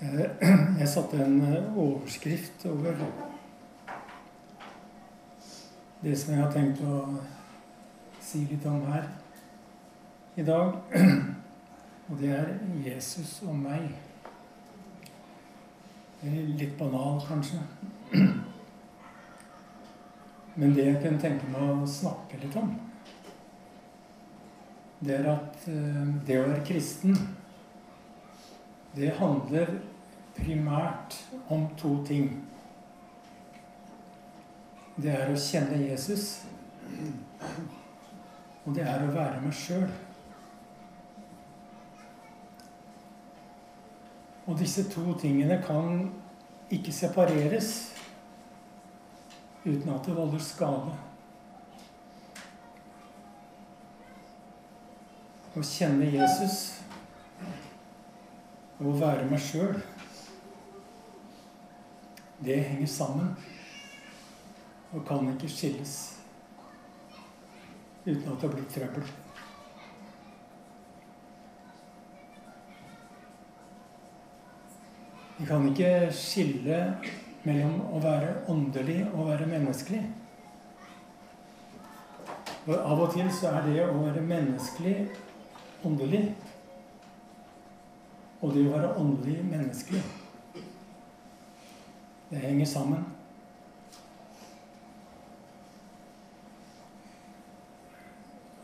Eh, jeg satte en eh, overskrift over det som jeg har tenkt å si litt om her i dag. Og det er Jesus og meg. Det er litt banal, kanskje. Men det jeg kunne tenke meg å snakke litt om, det er at eh, det å være kristen, det handler primært om to ting. Det er å kjenne Jesus, og det er å være meg sjøl. Og disse to tingene kan ikke separeres uten at det volder skade. Å kjenne Jesus og å være meg sjøl, det henger sammen og kan ikke skilles uten at det blir trøbbel. Vi kan ikke skille mellom å være åndelig og å være menneskelig. For av og til så er det å være menneskelig åndelig. Og det å være åndelig menneskelig. Det henger sammen.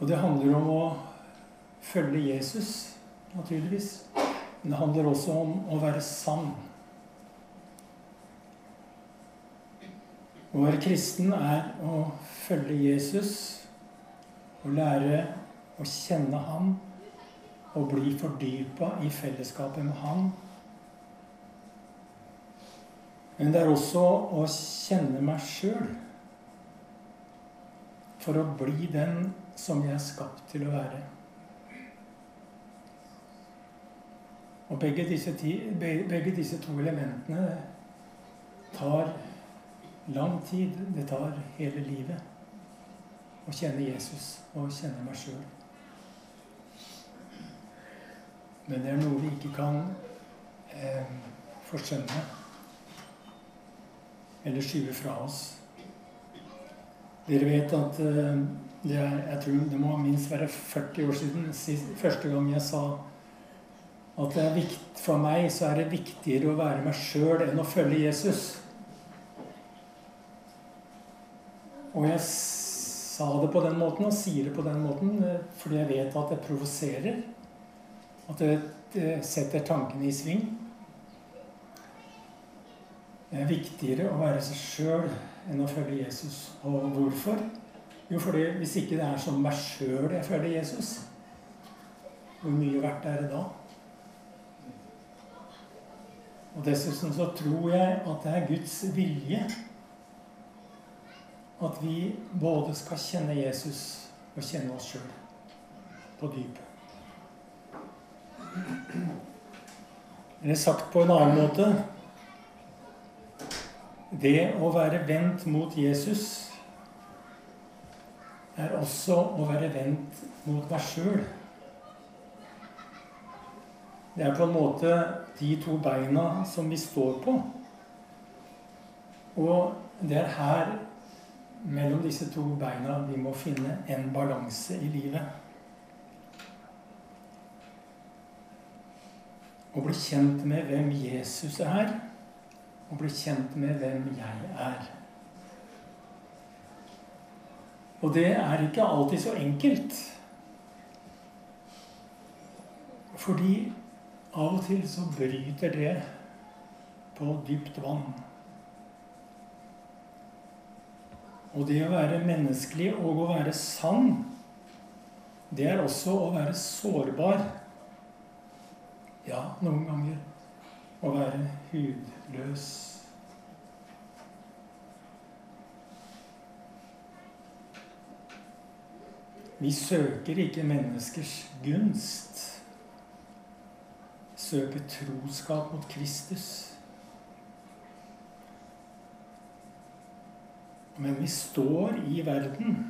Og det handler om å følge Jesus, naturligvis. Men det handler også om å være sann. Å være kristen er å følge Jesus og lære å kjenne ham og bli fordypa i fellesskapet med Han. Men det er også å kjenne meg sjøl for å bli den som jeg er skapt til å være. Og begge disse, begge disse to elementene tar lang tid. Det tar hele livet å kjenne Jesus og kjenne meg sjøl. Men det er noe vi ikke kan eh, forskjønne eller skyve fra oss. Dere vet at eh, det er, jeg tror det må minst være 40 år siden sist, første gang jeg sa at det er vikt, for meg så er det viktigere å være meg sjøl enn å følge Jesus. Og jeg sa det på den måten og sier det på den måten eh, fordi jeg vet at det provoserer. At det, setter tankene i sving. Det er viktigere å være seg sjøl enn å følge Jesus. Og hvorfor? Jo, fordi hvis ikke det er som meg sjøl jeg følger Jesus, hvor mye verdt er det da? Og dessuten så tror jeg at det er Guds vilje at vi både skal kjenne Jesus og kjenne oss sjøl på dypet. Eller sagt på en annen måte Det å være vendt mot Jesus er også å være vendt mot meg sjøl. Det er på en måte de to beina som vi står på. Og det er her mellom disse to beina vi må finne en balanse i livet. Å bli kjent med hvem Jesus er, og bli kjent med hvem jeg er. Og det er ikke alltid så enkelt. Fordi av og til så bryter det på dypt vann. Og det å være menneskelig og å være sann, det er også å være sårbar. Ja, noen ganger å være hudløs. Vi søker ikke menneskers gunst. Søker troskap mot Kristus. Men vi står i verden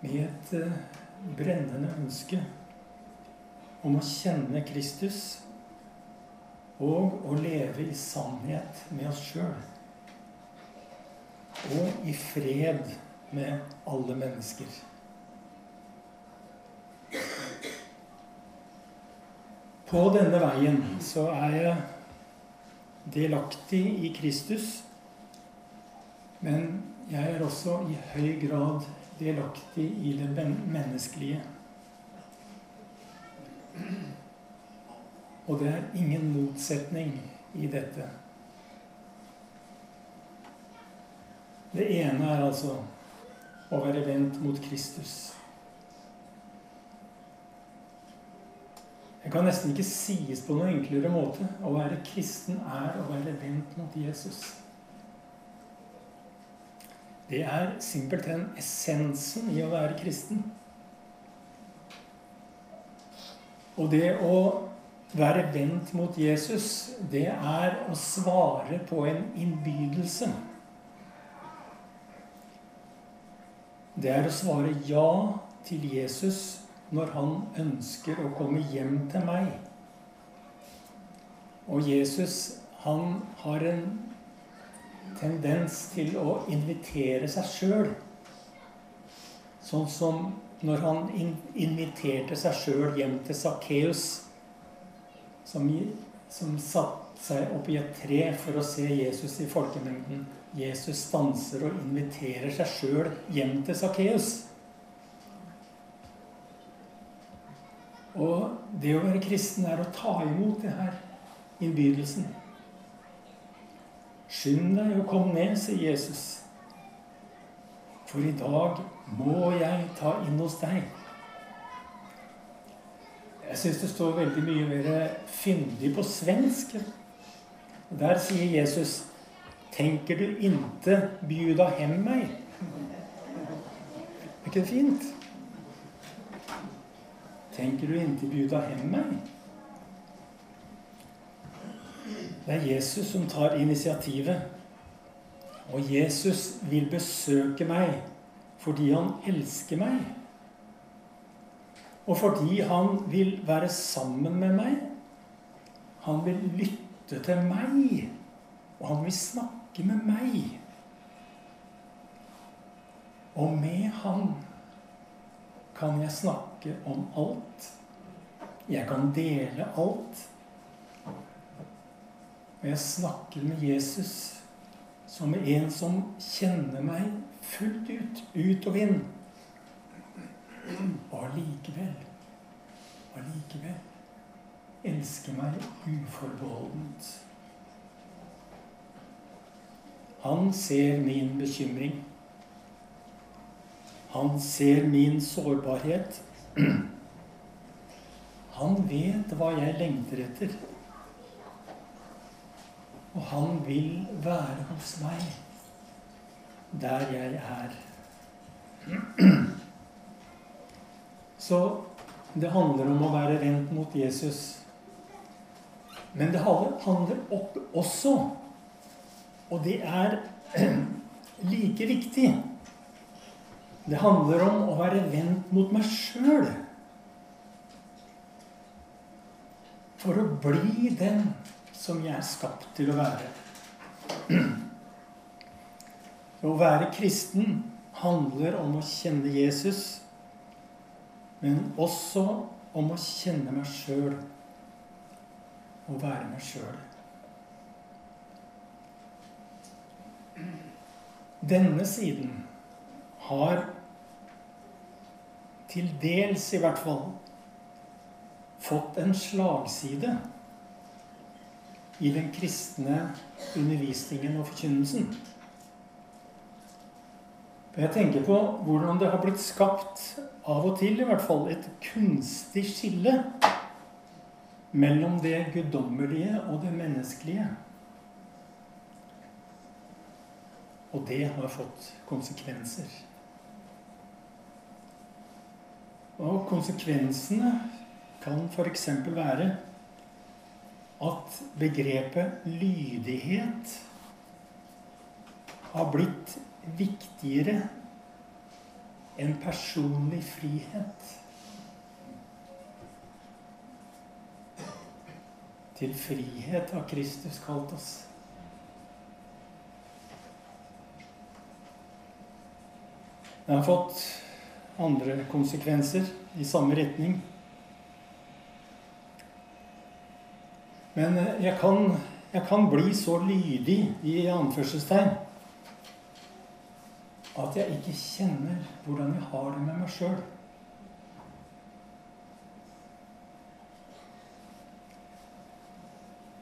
med et eh, brennende ønske om å kjenne Kristus og å leve i sannhet med oss sjøl. Og i fred med alle mennesker. På denne veien så er jeg delaktig i Kristus, men jeg er også i høy grad delaktig i det menneskelige. Og det er ingen motsetning i dette. Det ene er altså å være vendt mot Kristus. Det kan nesten ikke sies på noen enklere måte. Å være kristen er å være vendt mot Jesus. Det er simpelthen essensen i å være kristen. Og det å være vendt mot Jesus, det er å svare på en innbydelse. Det er å svare ja til Jesus når han ønsker å komme hjem til meg. Og Jesus, han har en tendens til å invitere seg sjøl. Sånn som når han inviterte seg sjøl hjem til Sakkeus som, som satte seg opp i et tre for å se Jesus i folkemengden. Jesus stanser og inviterer seg sjøl hjem til Sakkeus. Og det å være kristen er å ta imot det her innbydelsen. Skynd deg og kom ned, sier Jesus. For i dag må jeg ta inn hos deg. Jeg syns det står veldig mye mer fyndig på svensk. Der sier Jesus 'Tenker du inte bjuda hem meg'? Er ikke det fint? Tenker du inte bjuda hem meg? Det er Jesus som tar initiativet. Og Jesus vil besøke meg fordi han elsker meg. Og fordi han vil være sammen med meg. Han vil lytte til meg. Og han vil snakke med meg. Og med han kan jeg snakke om alt. Jeg kan dele alt. Og jeg snakker med Jesus som en som kjenner meg fullt ut, ut og inn. Og allikevel, allikevel elsker meg uforbeholdent. Han ser min bekymring. Han ser min sårbarhet. Han vet hva jeg lengter etter. Og han vil være hos meg der jeg er. Så det handler om å være vendt mot Jesus. Men det handler opp også, og det er like viktig Det handler om å være vendt mot meg sjøl. For å bli den som jeg er skapt til å være. Å være kristen handler om å kjenne Jesus men også om å kjenne meg sjøl og være meg sjøl. Denne siden har til dels i hvert fall fått en slagside i den kristne undervisningen og forkynnelsen. For jeg tenker på hvordan det har blitt skapt, av og til i hvert fall, et kunstig skille mellom det guddommelige og det menneskelige. Og det har fått konsekvenser. Og konsekvensene kan f.eks. være at begrepet lydighet har blitt viktigere enn personlig frihet. Til frihet har Kristus kalt oss. Det har fått andre konsekvenser i samme retning. Men jeg kan, jeg kan bli så lydig i anførselstegn at jeg ikke kjenner hvordan jeg har det med meg sjøl.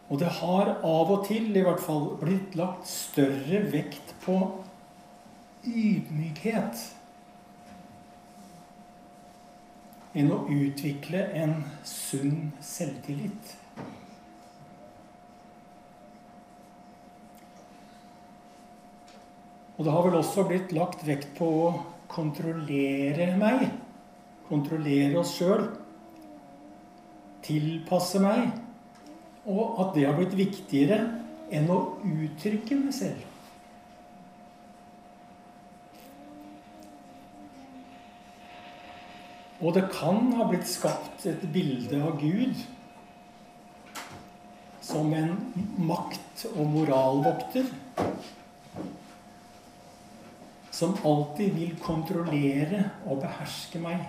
Og det har av og til i hvert fall blitt lagt større vekt på ydmykhet enn å utvikle en sunn selvtillit. Og det har vel også blitt lagt vekt på å kontrollere meg. Kontrollere oss sjøl. Tilpasse meg. Og at det har blitt viktigere enn å uttrykke meg selv. Og det kan ha blitt skapt et bilde av Gud som en makt- og moralvokter som alltid vil kontrollere og beherske meg.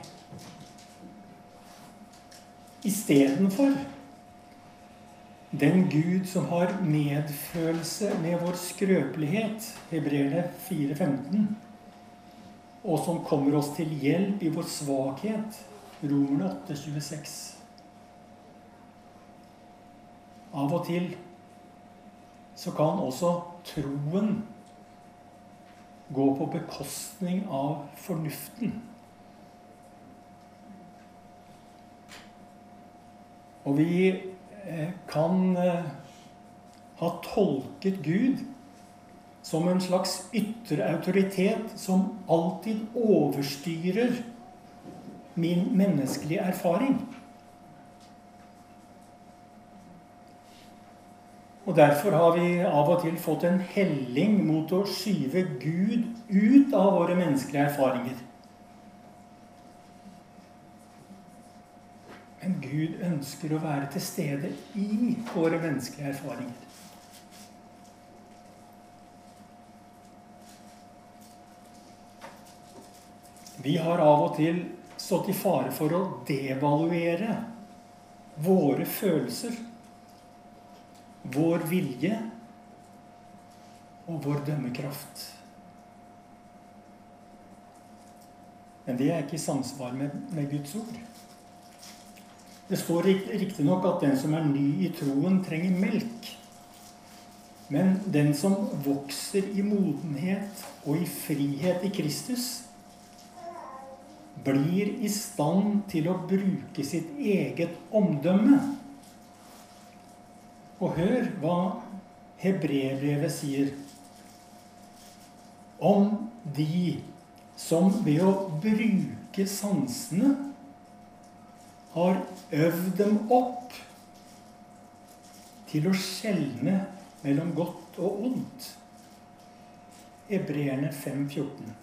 Istedenfor den Gud som har medfølelse med vår skrøpelighet, hebreerne 4,15, og som kommer oss til hjelp i vår svakhet, romerne 8,26. Av og til så kan også troen gå på bekostning av fornuften. Og vi eh, kan eh, ha tolket Gud som en slags ytre autoritet som alltid overstyrer min menneskelige erfaring. Og Derfor har vi av og til fått en helling mot å skyve Gud ut av våre menneskelige erfaringer. Men Gud ønsker å være til stede i våre menneskelige erfaringer. Vi har av og til stått i fare for å devaluere våre følelser vår vilje og vår dømmekraft. Men det er ikke i samsvar med, med Guds ord. Det står riktignok at den som er ny i troen, trenger melk. Men den som vokser i modenhet og i frihet i Kristus, blir i stand til å bruke sitt eget omdømme og hør hva hebreerbrevet sier om de som ved å bruke sansene har øvd dem opp til å skjelne mellom godt og ondt. Hebreerne 5,14.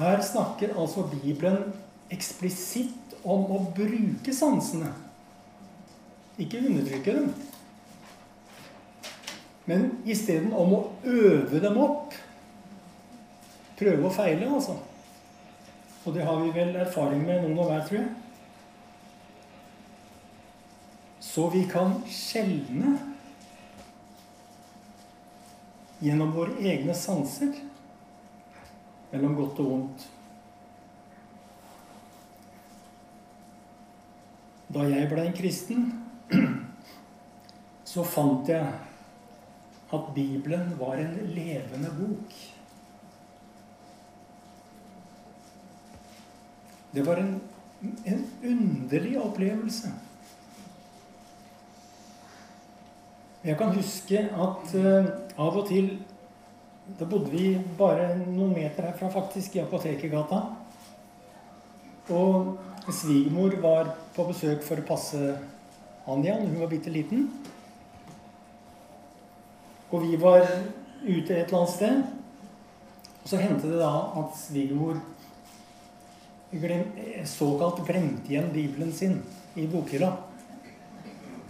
Her snakker altså Bibelen eksplisitt om å bruke sansene. Ikke undertrykke dem. Men isteden om å øve dem opp. Prøve og feile, altså. Og det har vi vel erfaring med noen og hver, tror jeg. Så vi kan skjelne gjennom våre egne sanser mellom godt og vondt. Da jeg ble en kristen, så fant jeg at Bibelen var en levende bok. Det var en, en underlig opplevelse. Jeg kan huske at uh, av og til Da bodde vi bare noen meter herfra, faktisk, i Apotekergata. Og svigermor var på besøk for å passe Anja da hun var bitte liten. Og vi var ute et eller annet sted. Og så hendte det da at svigermor glem, såkalt glemte igjen Bibelen sin i bokhylla.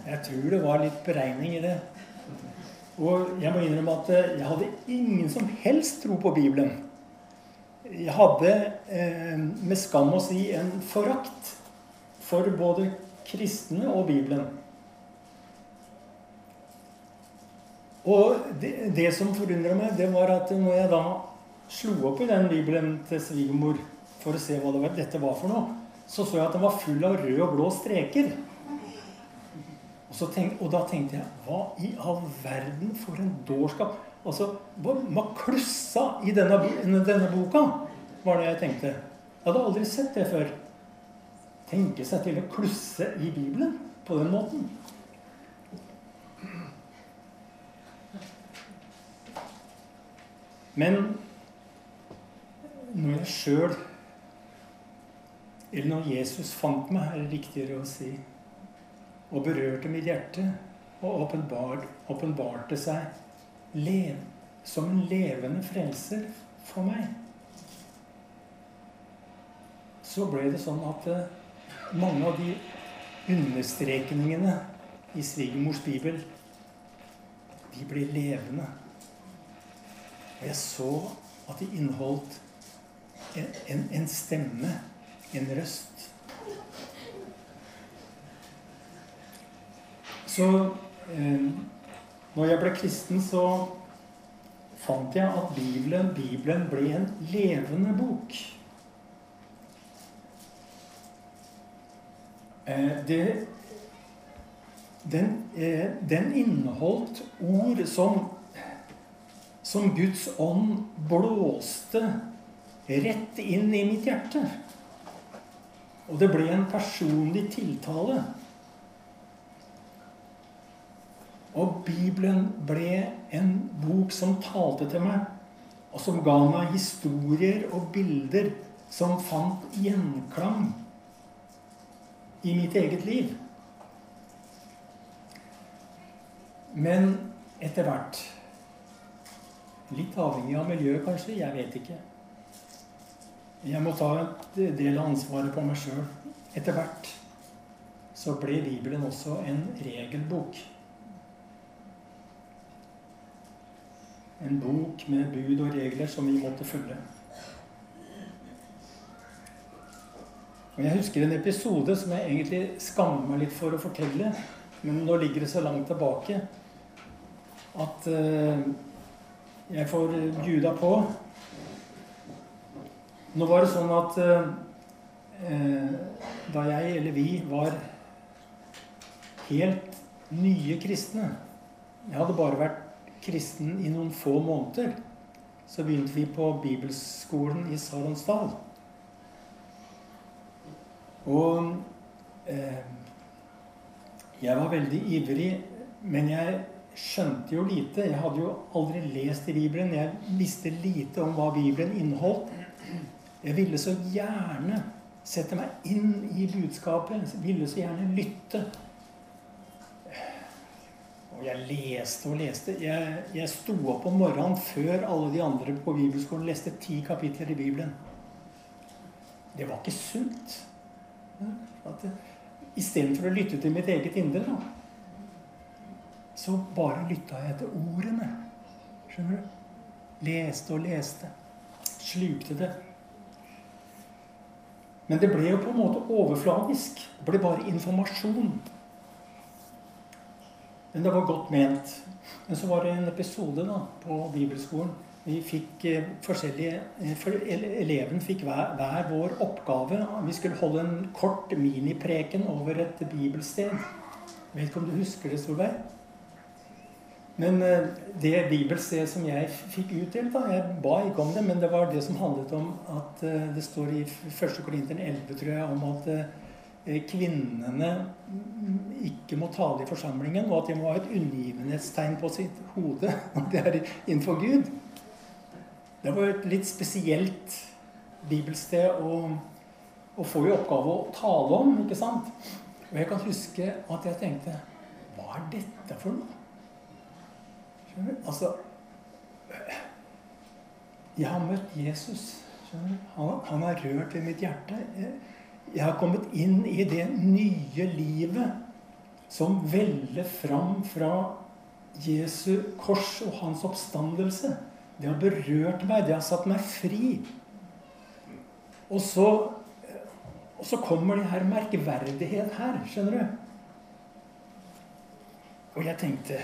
Jeg tror det var litt beregning i det. Og jeg må innrømme at eh, jeg hadde ingen som helst tro på Bibelen. Jeg hadde, eh, med skam å si, en forakt for både kristne og Bibelen. Og det, det som forundra meg, det var at når jeg da slo opp i den bibelen til svigermor for å se hva det var, dette var for noe, så så jeg at den var full av røde og blå streker. Og, tenk, og, da tenkte jeg Hva i all verden for en dårskap? Altså, Hva klussa i denne, denne, boka? var det jeg tenkte. Jeg hadde aldri sett det før. Tenke seg til å klusse i Bibelen på den måten. Men når jeg sjøl Eller når Jesus fant meg, er det riktigere å si, og berørte mitt hjerte og åpenbarte seg lev, som en levende frelser for meg, så ble det sånn at eh, mange av de understrekningene i svigermors bibel, de ble levende. Jeg så at de inneholdt en, en, en stemme, en røst. Så eh, når jeg ble kristen, så fant jeg at Bibelen, Bibelen ble en levende bok. Eh, det, den, eh, den inneholdt ord som som Guds ånd blåste rett inn i mitt hjerte. Og det ble en personlig tiltale. Og Bibelen ble en bok som talte til meg, og som ga meg historier og bilder som fant gjenklang i mitt eget liv. Men etter hvert Litt avhengig av miljøet, kanskje. Jeg vet ikke. Jeg må ta en del av ansvaret på meg sjøl. Etter hvert så ble Bibelen også en regelbok. En bok med bud og regler som vi måtte følge. Og Jeg husker en episode som jeg egentlig skammer meg litt for å fortelle. Men nå ligger det så langt tilbake at uh, jeg får bjuda på. Nå var det sånn at eh, da jeg, eller vi, var helt nye kristne Jeg hadde bare vært kristen i noen få måneder. Så begynte vi på bibelskolen i Saronsdal. Og eh, jeg var veldig ivrig, men jeg skjønte jo lite. Jeg hadde jo aldri lest i Bibelen. Jeg visste lite om hva Bibelen inneholdt. Jeg ville så gjerne sette meg inn i budskapet. Jeg ville så gjerne lytte. Og jeg leste og leste. Jeg, jeg sto opp om morgenen før alle de andre på bibelskolen leste ti kapitler i Bibelen. Det var ikke sunt. Istedenfor å lytte til mitt eget indre. da så bare lytta jeg etter ordene. Skjønner du? Leste og leste. Slukte det. Men det ble jo på en måte overfladisk. Det ble bare informasjon. Men det var godt ment. Men så var det en episode da, på bibelskolen. Vi fikk eh, forskjellige eh, for Eleven fikk hver, hver, vår oppgave. Vi skulle holde en kort minipreken over et bibelsted. vet ikke om du husker det, Solveig? Men eh, det bibelstedet som jeg fikk utdelt da, Jeg ba ikke om det, men det var det som handlet om at eh, det står i 1. Korinteren 11, tror jeg, om at eh, kvinnene ikke må tale i forsamlingen, og at de må ha et unngivenhetstegn på sitt hode. Og det er innenfor Gud. Det var et litt spesielt bibelsted å, å få i oppgave å tale om, ikke sant? Og jeg kan huske at jeg tenkte Hva er dette for noe? Altså Jeg har møtt Jesus. Han, han har rørt ved mitt hjerte. Jeg har kommet inn i det nye livet som veller fram fra Jesu kors og hans oppstandelse. Det har berørt meg. Det har satt meg fri. Og så, og så kommer det her merkverdighet her, skjønner du. Og jeg tenkte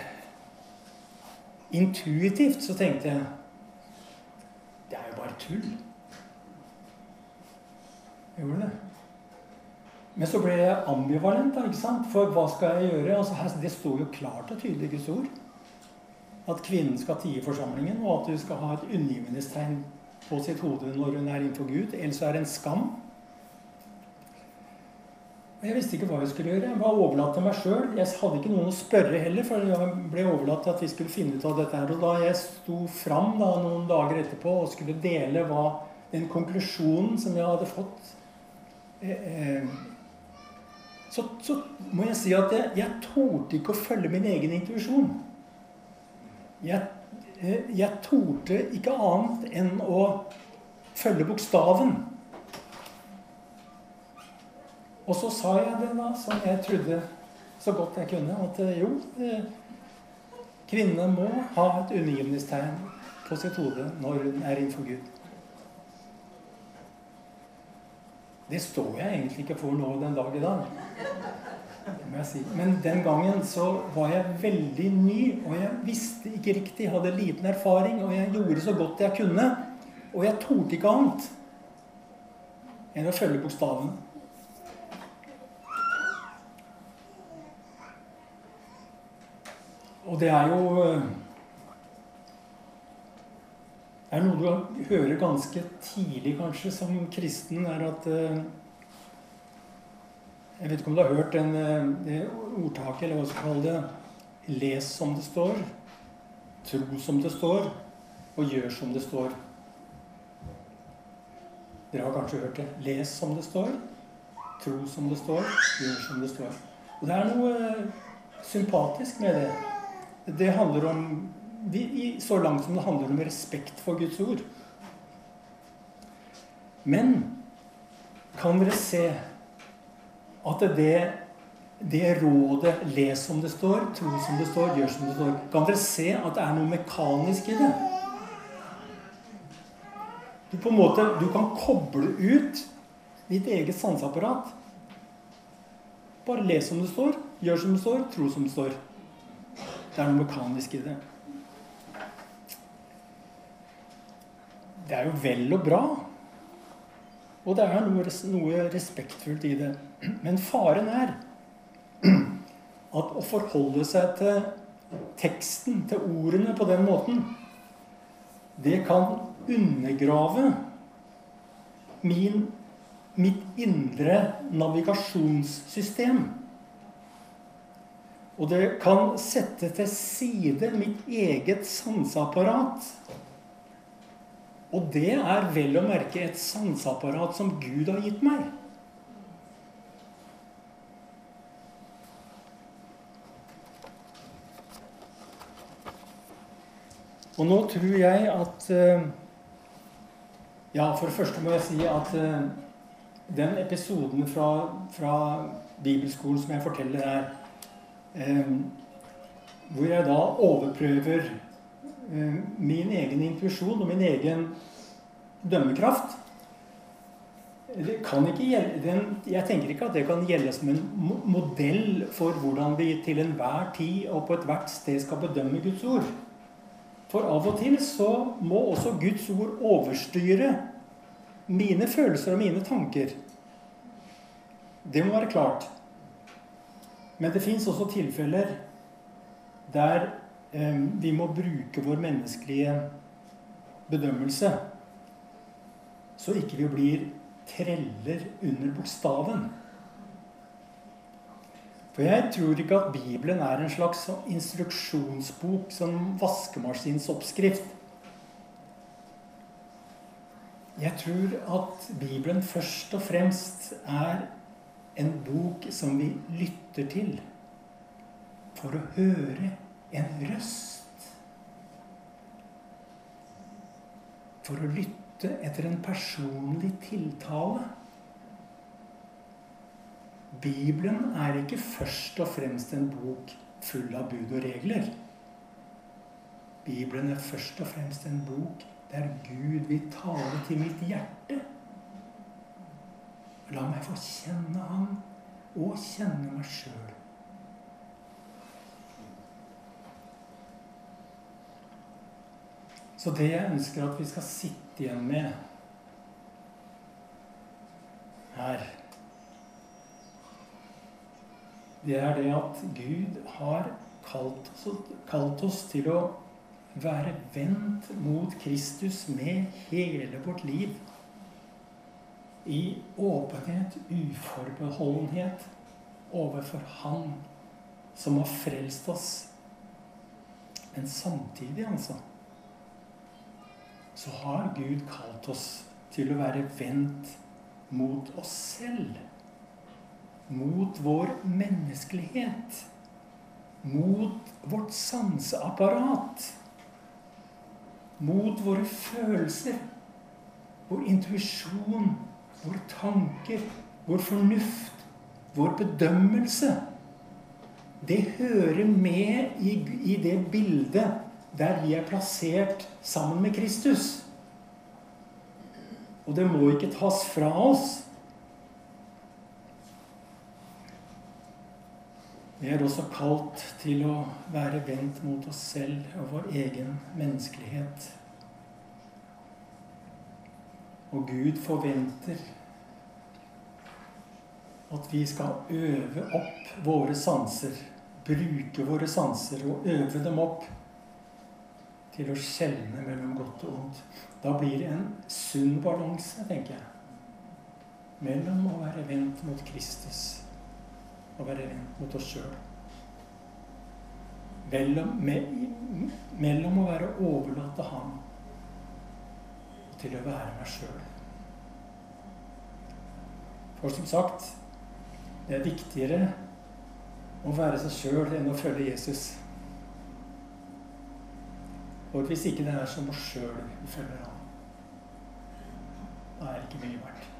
Intuitivt så tenkte jeg Det er jo bare tull. Jeg gjorde det. Men så ble jeg ambivalent, da, ikke sant? for hva skal jeg gjøre? Altså, her, det står jo klart og tydelig i Guds ord at kvinnen skal tie forsamlingen, og at hun skal ha et unngivelsestegn på sitt hode når hun er innenfor Gud. Ellers er det en skam. Jeg visste ikke hva jeg skulle gjøre. Jeg var overlatt til meg sjøl. Jeg hadde ikke noen å spørre heller, for jeg ble overlatt til at vi skulle finne ut av dette her. Og da jeg sto fram da, noen dager etterpå og skulle dele hva, den konklusjonen som jeg hadde fått eh, eh, så, så, må jeg si at jeg, jeg torde ikke å følge min egen intuisjon. Jeg, eh, jeg torde ikke annet enn å følge bokstaven. Og så sa jeg det da, som jeg trodde så godt jeg kunne, at eh, jo eh, Kvinnene må ha et undergivningstegn på sitt hode når hun er innenfor Gud. Det står jeg egentlig ikke for nå den dag i dag. må jeg si. Men den gangen så var jeg veldig ny, og jeg visste ikke riktig, hadde liten erfaring, og jeg gjorde så godt jeg kunne. Og jeg torde ikke annet enn å følge bokstaven. Og det er jo eh, Det er noe du hører ganske tidlig, kanskje, som kristen, er at eh, Jeg vet ikke om du har hørt den, eh, det ordtaket, eller hva skal kalle det. Les som det står, tro som det står, og gjør som det står. Dere har kanskje hørt det. Les som det står, tro som det står, gjør som det står. Og det er noe sympatisk med det. Det handler om Så langt som det handler om respekt for Guds ord. Men kan dere se at det, det rådet 'les som det står, tro som det står, gjør som det står' Kan dere se at det er noe mekanisk i det? Du, på en måte, du kan koble ut ditt eget sanseapparat. Bare les som det står, gjør som det står, tro som det står. Det er noe mekanisk i det. Det er jo vel og bra. Og det er noe, noe respektfullt i det. Men faren er at å forholde seg til teksten, til ordene, på den måten, det kan undergrave min, mitt indre navigasjonssystem. Og det kan sette til side mitt eget sanseapparat. Og det er vel å merke et sanseapparat som Gud har gitt meg. Og nå tror jeg at eh, Ja, for det første må jeg si at eh, den episoden fra, fra bibelskolen som jeg forteller her, hvor jeg da overprøver min egen intuisjon og min egen dømmekraft. Gjelde, jeg tenker ikke at det kan gjelde som en modell for hvordan vi til enhver tid og på ethvert sted skal bedømme Guds ord. For av og til så må også Guds ord overstyre mine følelser og mine tanker. Det må være klart. Men det fins også tilfeller der eh, vi må bruke vår menneskelige bedømmelse, så ikke vi blir treller under bokstaven. For jeg tror ikke at Bibelen er en slags instruksjonsbok som vaskemaskinsoppskrift. Jeg tror at Bibelen først og fremst er en bok som vi lytter til for å høre en røst. For å lytte etter en personlig tiltale. Bibelen er ikke først og fremst en bok full av bud og regler. Bibelen er først og fremst en bok der Gud vil tale til mitt hjerte. La meg få kjenne Han og kjenne meg sjøl. Så det jeg ønsker at vi skal sitte igjen med her, det er det at Gud har kalt oss, kalt oss til å være vendt mot Kristus med hele vårt liv. I åpenhet, uforbeholdenhet overfor Han som har frelst oss. Men samtidig, altså så har Gud kalt oss til å være vendt mot oss selv. Mot vår menneskelighet. Mot vårt sanseapparat. Mot våre følelser. Vår intuisjon, våre tanker, vår fornuft, vår bedømmelse. Det hører med i, i det bildet der vi er plassert sammen med Kristus. Og det må ikke tas fra oss. Vi er også kalt til å være vendt mot oss selv og vår egen menneskelighet. Og Gud forventer at vi skal øve opp våre sanser. Bruke våre sanser og øve dem opp til å skjelne mellom godt og ondt. Da blir det en sunn balanse, tenker jeg, mellom å være vendt mot Kristus og være vendt mot oss sjøl. Mellom, mellom, å være overlatt til ham til å være meg sjøl. For som sagt, det er viktigere å være seg sjøl enn å følge Jesus. Og hvis ikke det er som oss sjøl vi følger ham, da er det ikke mye verdt.